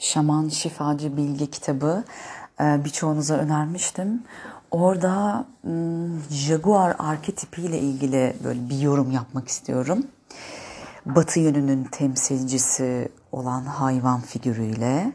Şaman Şifacı Bilge kitabı e, birçoğunuza önermiştim. Orada Jaguar arketipiyle ilgili böyle bir yorum yapmak istiyorum. Batı yönünün temsilcisi olan hayvan figürüyle.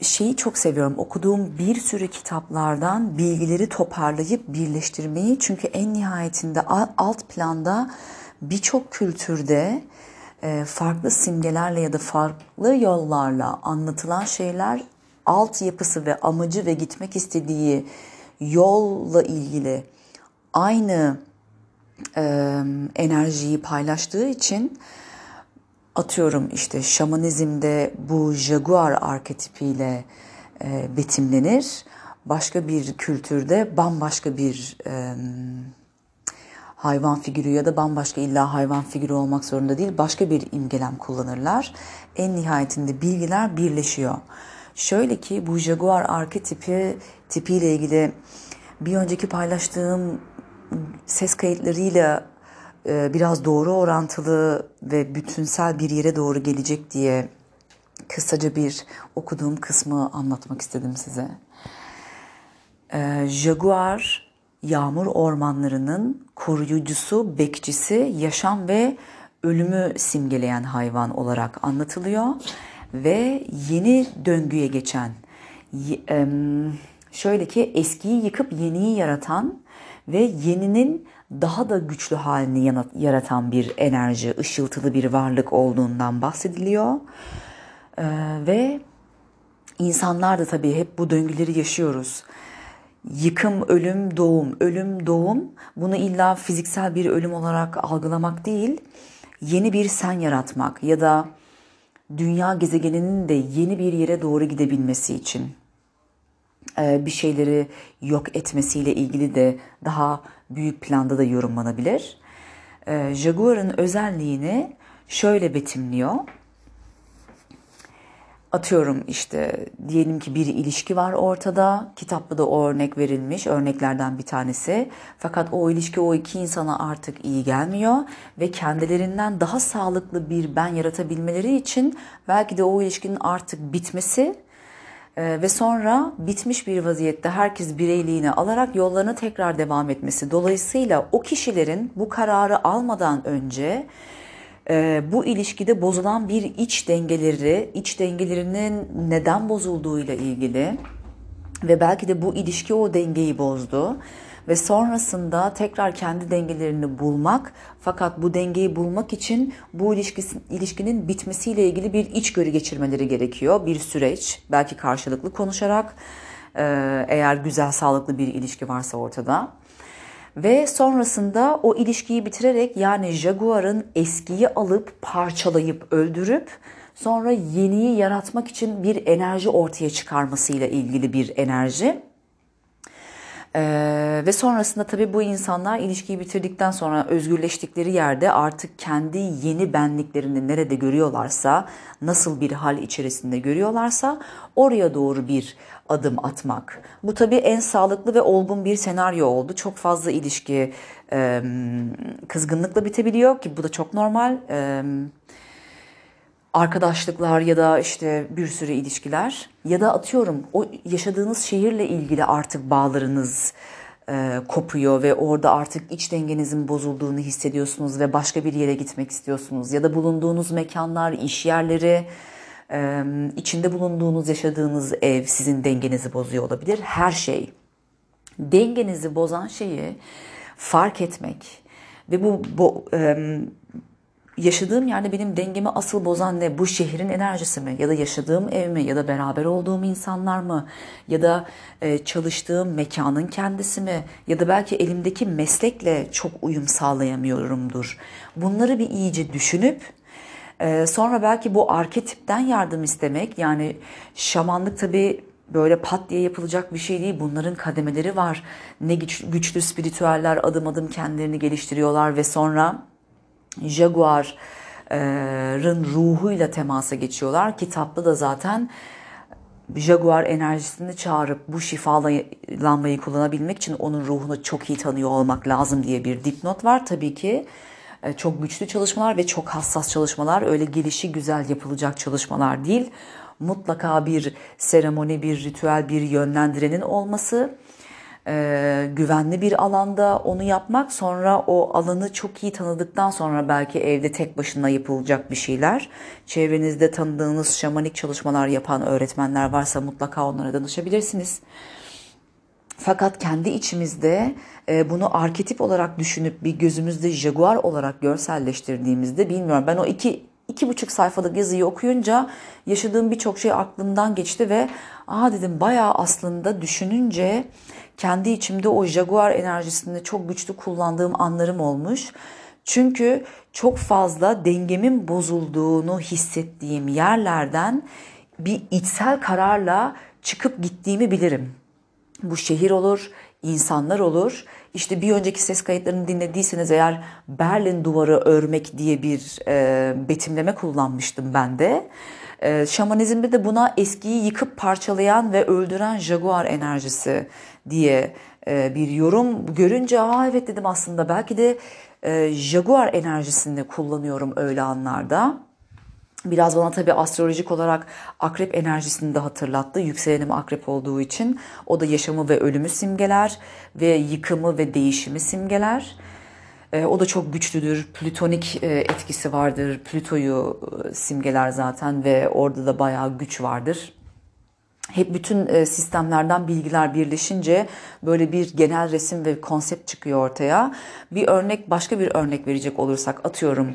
Şeyi çok seviyorum. Okuduğum bir sürü kitaplardan bilgileri toparlayıp birleştirmeyi. Çünkü en nihayetinde alt planda birçok kültürde farklı simgelerle ya da farklı yollarla anlatılan şeyler altyapısı ve amacı ve gitmek istediği yolla ilgili aynı e, enerjiyi paylaştığı için atıyorum işte şamanizmde bu jaguar arketipiyle e, betimlenir. Başka bir kültürde bambaşka bir e, hayvan figürü ya da bambaşka illa hayvan figürü olmak zorunda değil başka bir imgelem kullanırlar. En nihayetinde bilgiler birleşiyor. Şöyle ki bu Jaguar arketipi tipiyle ilgili bir önceki paylaştığım ses kayıtlarıyla e, biraz doğru orantılı ve bütünsel bir yere doğru gelecek diye kısaca bir okuduğum kısmı anlatmak istedim size. E, Jaguar yağmur ormanlarının koruyucusu, bekçisi, yaşam ve ölümü simgeleyen hayvan olarak anlatılıyor ve yeni döngüye geçen şöyle ki eskiyi yıkıp yeniyi yaratan ve yeninin daha da güçlü halini yaratan bir enerji, ışıltılı bir varlık olduğundan bahsediliyor. Ve insanlar da tabii hep bu döngüleri yaşıyoruz yıkım, ölüm, doğum, ölüm, doğum bunu illa fiziksel bir ölüm olarak algılamak değil, yeni bir sen yaratmak ya da dünya gezegeninin de yeni bir yere doğru gidebilmesi için bir şeyleri yok etmesiyle ilgili de daha büyük planda da yorumlanabilir. Jaguar'ın özelliğini şöyle betimliyor atıyorum işte diyelim ki bir ilişki var ortada. Kitapta da o örnek verilmiş. Örneklerden bir tanesi. Fakat o ilişki o iki insana artık iyi gelmiyor ve kendilerinden daha sağlıklı bir ben yaratabilmeleri için belki de o ilişkinin artık bitmesi e, ve sonra bitmiş bir vaziyette herkes bireyliğini alarak yollarına tekrar devam etmesi. Dolayısıyla o kişilerin bu kararı almadan önce e, bu ilişkide bozulan bir iç dengeleri, iç dengelerinin neden bozulduğuyla ilgili ve belki de bu ilişki o dengeyi bozdu ve sonrasında tekrar kendi dengelerini bulmak fakat bu dengeyi bulmak için bu ilişkisi, ilişkinin bitmesiyle ilgili bir içgörü geçirmeleri gerekiyor. Bir süreç belki karşılıklı konuşarak eğer güzel sağlıklı bir ilişki varsa ortada. Ve sonrasında o ilişkiyi bitirerek yani Jaguar'ın eskiyi alıp parçalayıp öldürüp sonra yeniyi yaratmak için bir enerji ortaya çıkarmasıyla ilgili bir enerji. Ee, ve sonrasında tabii bu insanlar ilişkiyi bitirdikten sonra özgürleştikleri yerde artık kendi yeni benliklerini nerede görüyorlarsa, nasıl bir hal içerisinde görüyorlarsa oraya doğru bir adım atmak. Bu tabii en sağlıklı ve olgun bir senaryo oldu. Çok fazla ilişki e, kızgınlıkla bitebiliyor ki bu da çok normal. E, arkadaşlıklar ya da işte bir sürü ilişkiler ya da atıyorum o yaşadığınız şehirle ilgili artık bağlarınız e, kopuyor ve orada artık iç dengenizin bozulduğunu hissediyorsunuz ve başka bir yere gitmek istiyorsunuz ya da bulunduğunuz mekanlar, iş yerleri, e, içinde bulunduğunuz, yaşadığınız ev sizin dengenizi bozuyor olabilir. Her şey. Dengenizi bozan şeyi fark etmek ve bu, bu e, yaşadığım yerde benim dengemi asıl bozan ne? Bu şehrin enerjisi mi? Ya da yaşadığım ev mi? Ya da beraber olduğum insanlar mı? Ya da e, çalıştığım mekanın kendisi mi? Ya da belki elimdeki meslekle çok uyum sağlayamıyorumdur. Bunları bir iyice düşünüp e, sonra belki bu arketipten yardım istemek yani şamanlık tabii böyle pat diye yapılacak bir şey değil. Bunların kademeleri var. Ne güç, güçlü spiritüeller adım adım kendilerini geliştiriyorlar ve sonra Jaguar'ın ruhuyla temasa geçiyorlar. Kitapta da zaten Jaguar enerjisini çağırıp bu şifalanmayı kullanabilmek için onun ruhunu çok iyi tanıyor olmak lazım diye bir dipnot var. Tabii ki e, çok güçlü çalışmalar ve çok hassas çalışmalar. Öyle gelişi güzel yapılacak çalışmalar değil. Mutlaka bir seremoni, bir ritüel, bir yönlendirenin olması e, güvenli bir alanda onu yapmak sonra o alanı çok iyi tanıdıktan sonra belki evde tek başına yapılacak bir şeyler. Çevrenizde tanıdığınız şamanik çalışmalar yapan öğretmenler varsa mutlaka onlara danışabilirsiniz. Fakat kendi içimizde e, bunu arketip olarak düşünüp bir gözümüzde jaguar olarak görselleştirdiğimizde bilmiyorum ben o iki iki buçuk sayfalık yazıyı okuyunca yaşadığım birçok şey aklımdan geçti ve aa dedim bayağı aslında düşününce kendi içimde o jaguar enerjisini çok güçlü kullandığım anlarım olmuş. Çünkü çok fazla dengemin bozulduğunu hissettiğim yerlerden bir içsel kararla çıkıp gittiğimi bilirim. Bu şehir olur, insanlar olur. İşte bir önceki ses kayıtlarını dinlediyseniz eğer Berlin duvarı örmek diye bir e, betimleme kullanmıştım ben de. E, şamanizmde de buna eskiyi yıkıp parçalayan ve öldüren jaguar enerjisi diye e, bir yorum görünce aa evet dedim aslında belki de e, jaguar enerjisini kullanıyorum öyle anlarda. Biraz bana tabii astrolojik olarak akrep enerjisini de hatırlattı. Yükselenim akrep olduğu için. O da yaşamı ve ölümü simgeler ve yıkımı ve değişimi simgeler. E, o da çok güçlüdür. Plütonik etkisi vardır. Plütoyu simgeler zaten ve orada da bayağı güç vardır. Hep bütün e, sistemlerden bilgiler birleşince böyle bir genel resim ve konsept çıkıyor ortaya. Bir örnek, başka bir örnek verecek olursak atıyorum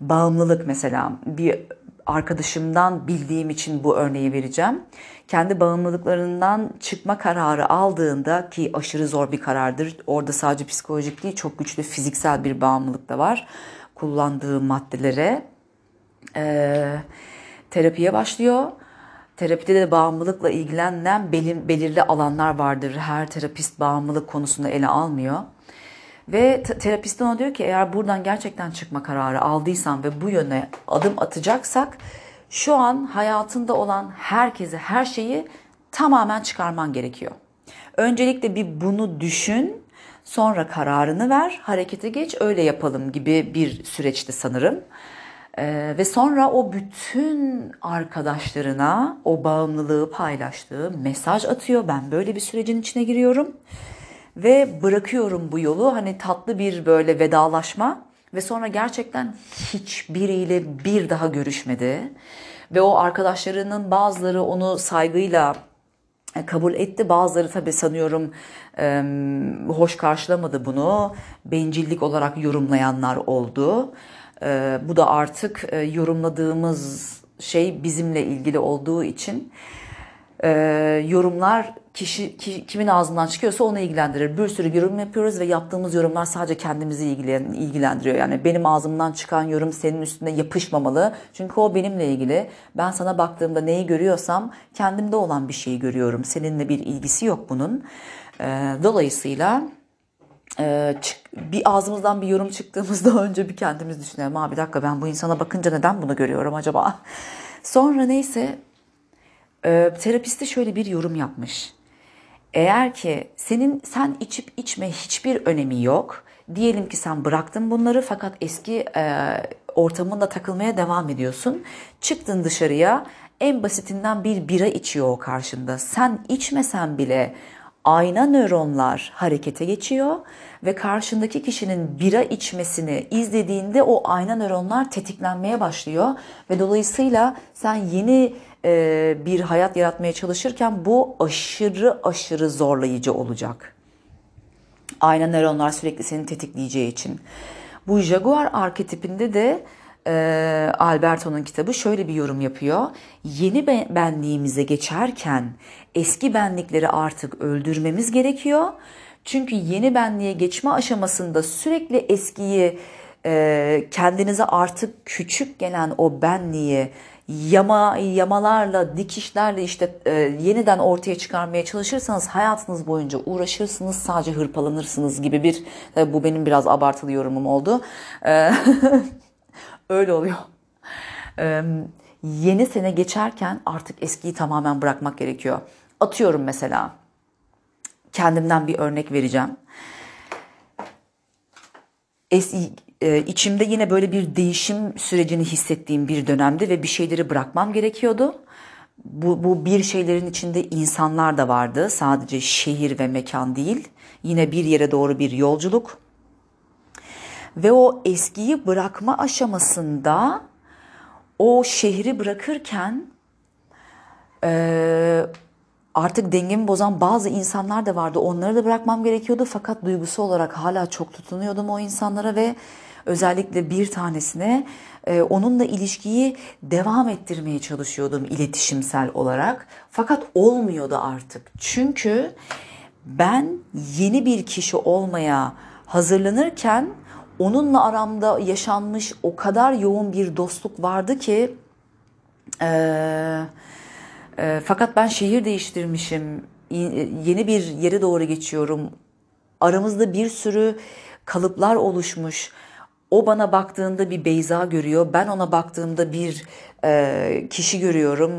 bağımlılık mesela bir arkadaşımdan bildiğim için bu örneği vereceğim. Kendi bağımlılıklarından çıkma kararı aldığında ki aşırı zor bir karardır. Orada sadece psikolojik değil çok güçlü fiziksel bir bağımlılık da var. Kullandığı maddelere e, terapiye başlıyor. Terapide de bağımlılıkla ilgilenen belirli alanlar vardır. Her terapist bağımlılık konusunda ele almıyor. Ve terapist ona diyor ki eğer buradan gerçekten çıkma kararı aldıysan ve bu yöne adım atacaksak şu an hayatında olan herkese her şeyi tamamen çıkarman gerekiyor. Öncelikle bir bunu düşün, sonra kararını ver, harekete geç, öyle yapalım gibi bir süreçti sanırım. Ee, ve sonra o bütün arkadaşlarına o bağımlılığı paylaştığı mesaj atıyor. Ben böyle bir sürecin içine giriyorum ve bırakıyorum bu yolu. Hani tatlı bir böyle vedalaşma ve sonra gerçekten hiçbiriyle bir daha görüşmedi. Ve o arkadaşlarının bazıları onu saygıyla e, kabul etti. Bazıları tabii sanıyorum hoş karşılamadı bunu. Bencillik olarak yorumlayanlar oldu. Bu da artık e, yorumladığımız şey bizimle ilgili olduğu için yorumlar kişi ki, kimin ağzından çıkıyorsa onu ilgilendirir. Bir sürü yorum yapıyoruz ve yaptığımız yorumlar sadece kendimizi ilgilendiriyor. Yani benim ağzımdan çıkan yorum senin üstüne yapışmamalı. Çünkü o benimle ilgili. Ben sana baktığımda neyi görüyorsam kendimde olan bir şeyi görüyorum. Seninle bir ilgisi yok bunun. Ee, dolayısıyla e, bir ağzımızdan bir yorum çıktığımızda önce bir kendimiz düşünelim. Ha bir dakika ben bu insana bakınca neden bunu görüyorum acaba? Sonra neyse e, terapiste şöyle bir yorum yapmış. Eğer ki senin sen içip içme hiçbir önemi yok. Diyelim ki sen bıraktın bunları fakat eski e, ortamında takılmaya devam ediyorsun. Çıktın dışarıya en basitinden bir bira içiyor o karşında. Sen içmesen bile ayna nöronlar harekete geçiyor ve karşındaki kişinin bira içmesini izlediğinde o ayna nöronlar tetiklenmeye başlıyor ve dolayısıyla sen yeni e, bir hayat yaratmaya çalışırken bu aşırı aşırı zorlayıcı olacak. Ayna nöronlar sürekli seni tetikleyeceği için. Bu Jaguar arketipinde de Alberto'nun kitabı şöyle bir yorum yapıyor. Yeni benliğimize geçerken eski benlikleri artık öldürmemiz gerekiyor. Çünkü yeni benliğe geçme aşamasında sürekli eskiyi kendinize artık küçük gelen o benliği yama yamalarla, dikişlerle işte e, yeniden ortaya çıkarmaya çalışırsanız hayatınız boyunca uğraşırsınız, sadece hırpalanırsınız gibi bir e, bu benim biraz abartılı yorumum oldu. E, öyle oluyor. E, yeni sene geçerken artık eskiyi tamamen bırakmak gerekiyor. Atıyorum mesela kendimden bir örnek vereceğim. Es içimde yine böyle bir değişim sürecini hissettiğim bir dönemdi ve bir şeyleri bırakmam gerekiyordu. Bu, bu bir şeylerin içinde insanlar da vardı. Sadece şehir ve mekan değil. Yine bir yere doğru bir yolculuk. Ve o eskiyi bırakma aşamasında o şehri bırakırken e, artık dengemi bozan bazı insanlar da vardı. Onları da bırakmam gerekiyordu fakat duygusu olarak hala çok tutunuyordum o insanlara ve özellikle bir tanesine e, onunla ilişkiyi devam ettirmeye çalışıyordum iletişimsel olarak. Fakat olmuyordu artık. Çünkü ben yeni bir kişi olmaya hazırlanırken onunla aramda yaşanmış o kadar yoğun bir dostluk vardı ki e, e, fakat ben şehir değiştirmişim. Yeni bir yere doğru geçiyorum. Aramızda bir sürü kalıplar oluşmuş. O bana baktığında bir Beyza görüyor. Ben ona baktığımda bir e, kişi görüyorum.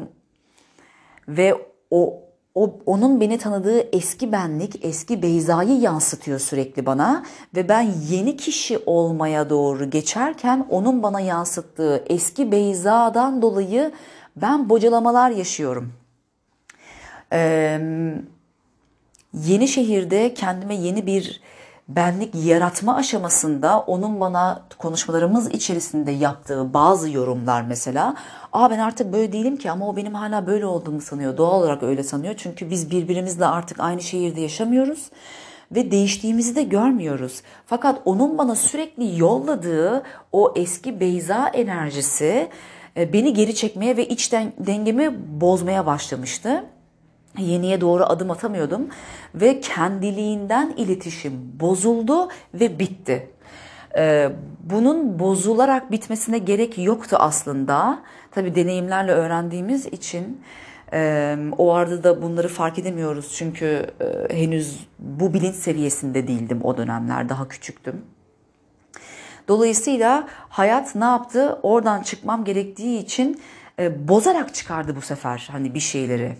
Ve o o, onun beni tanıdığı eski benlik, eski Beyza'yı yansıtıyor sürekli bana ve ben yeni kişi olmaya doğru geçerken onun bana yansıttığı eski Beyza'dan dolayı ben bocalamalar yaşıyorum. Ee, yeni şehirde kendime yeni bir benlik yaratma aşamasında onun bana konuşmalarımız içerisinde yaptığı bazı yorumlar mesela Aa ben artık böyle değilim ki ama o benim hala böyle olduğumu sanıyor. Doğal olarak öyle sanıyor. Çünkü biz birbirimizle artık aynı şehirde yaşamıyoruz ve değiştiğimizi de görmüyoruz. Fakat onun bana sürekli yolladığı o eski Beyza enerjisi e, beni geri çekmeye ve iç dengemi bozmaya başlamıştı. Yeniye doğru adım atamıyordum ve kendiliğinden iletişim bozuldu ve bitti. Ee, bunun bozularak bitmesine gerek yoktu aslında. Tabi deneyimlerle öğrendiğimiz için e, o arada da bunları fark edemiyoruz. Çünkü e, henüz bu bilinç seviyesinde değildim o dönemler daha küçüktüm. Dolayısıyla hayat ne yaptı? Oradan çıkmam gerektiği için e, bozarak çıkardı bu sefer hani bir şeyleri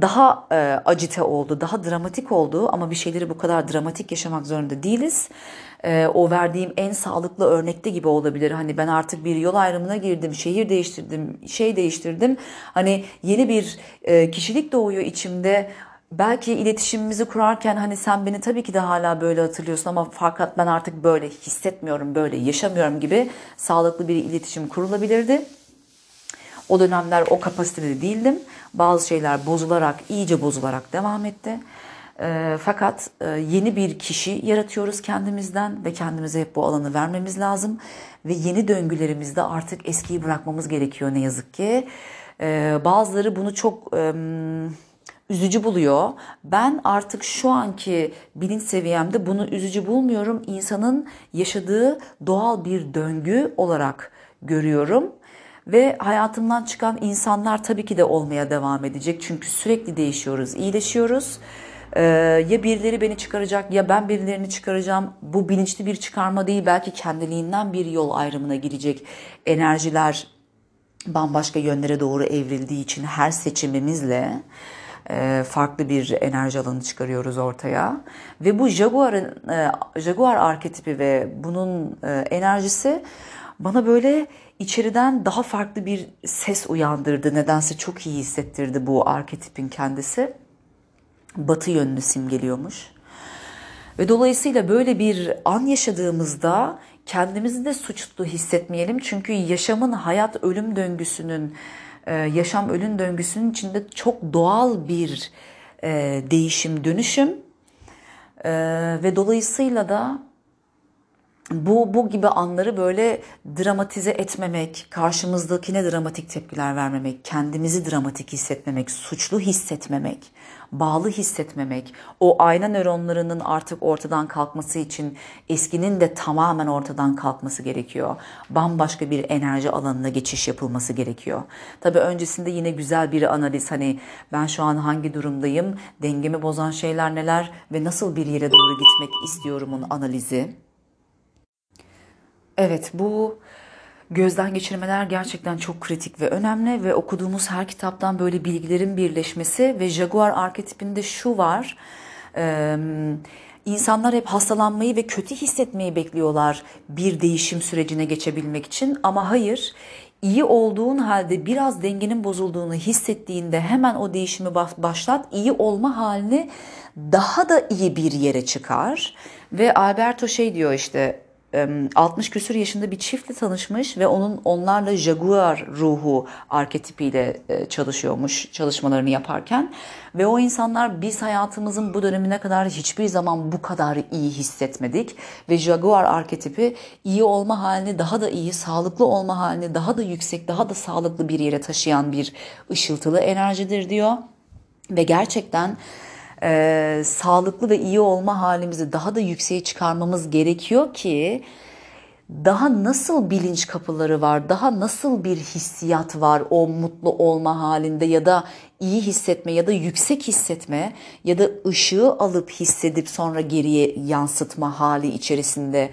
daha e, acite oldu, daha dramatik oldu ama bir şeyleri bu kadar dramatik yaşamak zorunda değiliz. E, o verdiğim en sağlıklı örnekte gibi olabilir. Hani ben artık bir yol ayrımına girdim, şehir değiştirdim, şey değiştirdim. Hani yeni bir e, kişilik doğuyor içimde. Belki iletişimimizi kurarken hani sen beni tabii ki de hala böyle hatırlıyorsun ama fakat ben artık böyle hissetmiyorum, böyle yaşamıyorum gibi sağlıklı bir iletişim kurulabilirdi. O dönemler o kapasitede değildim. Bazı şeyler bozularak, iyice bozularak devam etti. E, fakat e, yeni bir kişi yaratıyoruz kendimizden ve kendimize hep bu alanı vermemiz lazım. Ve yeni döngülerimizde artık eskiyi bırakmamız gerekiyor ne yazık ki. E, bazıları bunu çok... E, üzücü buluyor. Ben artık şu anki bilinç seviyemde bunu üzücü bulmuyorum. İnsanın yaşadığı doğal bir döngü olarak görüyorum. Ve hayatımdan çıkan insanlar tabii ki de olmaya devam edecek. Çünkü sürekli değişiyoruz, iyileşiyoruz. Ee, ya birileri beni çıkaracak ya ben birilerini çıkaracağım. Bu bilinçli bir çıkarma değil belki kendiliğinden bir yol ayrımına girecek enerjiler bambaşka yönlere doğru evrildiği için her seçimimizle e, farklı bir enerji alanı çıkarıyoruz ortaya. Ve bu Jaguar'ın e, Jaguar arketipi ve bunun e, enerjisi bana böyle içeriden daha farklı bir ses uyandırdı. Nedense çok iyi hissettirdi bu arketipin kendisi. Batı yönünü simgeliyormuş. Ve dolayısıyla böyle bir an yaşadığımızda kendimizi de suçlu hissetmeyelim. Çünkü yaşamın hayat ölüm döngüsünün, e, yaşam ölüm döngüsünün içinde çok doğal bir e, değişim, dönüşüm. E, ve dolayısıyla da bu, bu gibi anları böyle dramatize etmemek, karşımızdakine dramatik tepkiler vermemek, kendimizi dramatik hissetmemek, suçlu hissetmemek, bağlı hissetmemek, o ayna nöronlarının artık ortadan kalkması için eskinin de tamamen ortadan kalkması gerekiyor. Bambaşka bir enerji alanına geçiş yapılması gerekiyor. Tabii öncesinde yine güzel bir analiz hani ben şu an hangi durumdayım, dengemi bozan şeyler neler ve nasıl bir yere doğru gitmek istiyorumun analizi. Evet bu gözden geçirmeler gerçekten çok kritik ve önemli ve okuduğumuz her kitaptan böyle bilgilerin birleşmesi ve Jaguar arketipinde şu var. İnsanlar hep hastalanmayı ve kötü hissetmeyi bekliyorlar bir değişim sürecine geçebilmek için ama hayır iyi olduğun halde biraz dengenin bozulduğunu hissettiğinde hemen o değişimi başlat. İyi olma halini daha da iyi bir yere çıkar. Ve Alberto şey diyor işte 60 küsur yaşında bir çiftle tanışmış ve onun onlarla Jaguar ruhu arketipiyle çalışıyormuş çalışmalarını yaparken ve o insanlar biz hayatımızın bu dönemine kadar hiçbir zaman bu kadar iyi hissetmedik ve Jaguar arketipi iyi olma halini daha da iyi, sağlıklı olma halini daha da yüksek, daha da sağlıklı bir yere taşıyan bir ışıltılı enerjidir diyor. Ve gerçekten e, sağlıklı ve iyi olma halimizi daha da yükseğe çıkarmamız gerekiyor ki daha nasıl bilinç kapıları var, daha nasıl bir hissiyat var o mutlu olma halinde ya da iyi hissetme ya da yüksek hissetme ya da ışığı alıp hissedip sonra geriye yansıtma hali içerisinde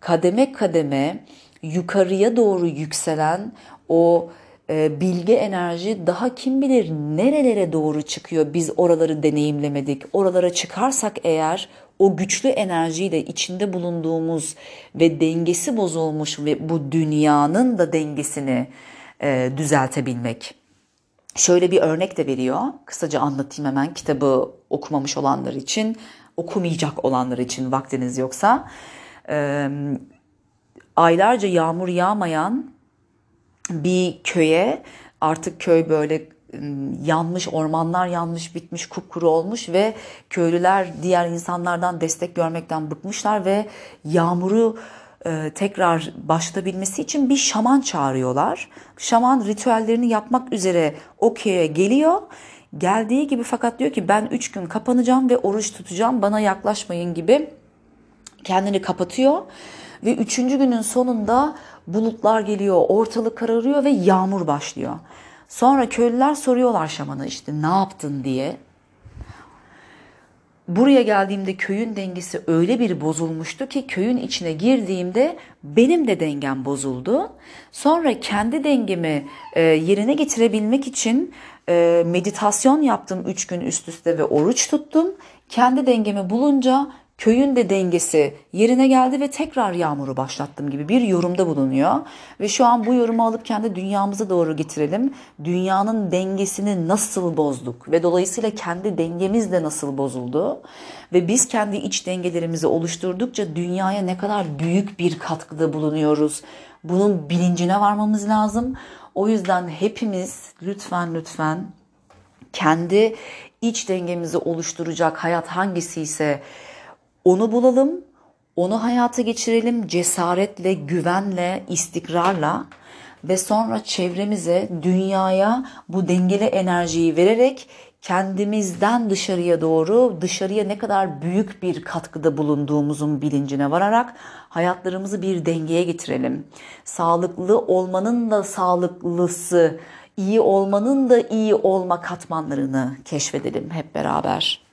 kademe kademe yukarıya doğru yükselen o bilgi enerji daha kim bilir nerelere doğru çıkıyor biz oraları deneyimlemedik. Oralara çıkarsak eğer o güçlü enerjiyle içinde bulunduğumuz ve dengesi bozulmuş ve bu dünyanın da dengesini e, düzeltebilmek. Şöyle bir örnek de veriyor. Kısaca anlatayım hemen kitabı okumamış olanlar için, okumayacak olanlar için vaktiniz yoksa. E, aylarca yağmur yağmayan bir köye artık köy böyle yanmış, ormanlar yanmış, bitmiş, kupkuru olmuş ve köylüler diğer insanlardan destek görmekten bıkmışlar ve yağmuru tekrar başlatabilmesi için bir şaman çağırıyorlar. Şaman ritüellerini yapmak üzere o köye geliyor. Geldiği gibi fakat diyor ki ben üç gün kapanacağım ve oruç tutacağım bana yaklaşmayın gibi kendini kapatıyor. Ve üçüncü günün sonunda bulutlar geliyor, ortalık kararıyor ve yağmur başlıyor. Sonra köylüler soruyorlar şamana işte ne yaptın diye. Buraya geldiğimde köyün dengesi öyle bir bozulmuştu ki köyün içine girdiğimde benim de dengem bozuldu. Sonra kendi dengemi e, yerine getirebilmek için e, meditasyon yaptım 3 gün üst üste ve oruç tuttum. Kendi dengemi bulunca köyün de dengesi yerine geldi ve tekrar yağmuru başlattım gibi bir yorumda bulunuyor. Ve şu an bu yorumu alıp kendi dünyamıza doğru getirelim. Dünyanın dengesini nasıl bozduk ve dolayısıyla kendi dengemiz de nasıl bozuldu? Ve biz kendi iç dengelerimizi oluşturdukça dünyaya ne kadar büyük bir katkıda bulunuyoruz. Bunun bilincine varmamız lazım. O yüzden hepimiz lütfen lütfen kendi iç dengemizi oluşturacak hayat hangisi ise onu bulalım, onu hayata geçirelim cesaretle, güvenle, istikrarla ve sonra çevremize, dünyaya bu dengeli enerjiyi vererek kendimizden dışarıya doğru dışarıya ne kadar büyük bir katkıda bulunduğumuzun bilincine vararak hayatlarımızı bir dengeye getirelim. Sağlıklı olmanın da sağlıklısı, iyi olmanın da iyi olma katmanlarını keşfedelim hep beraber.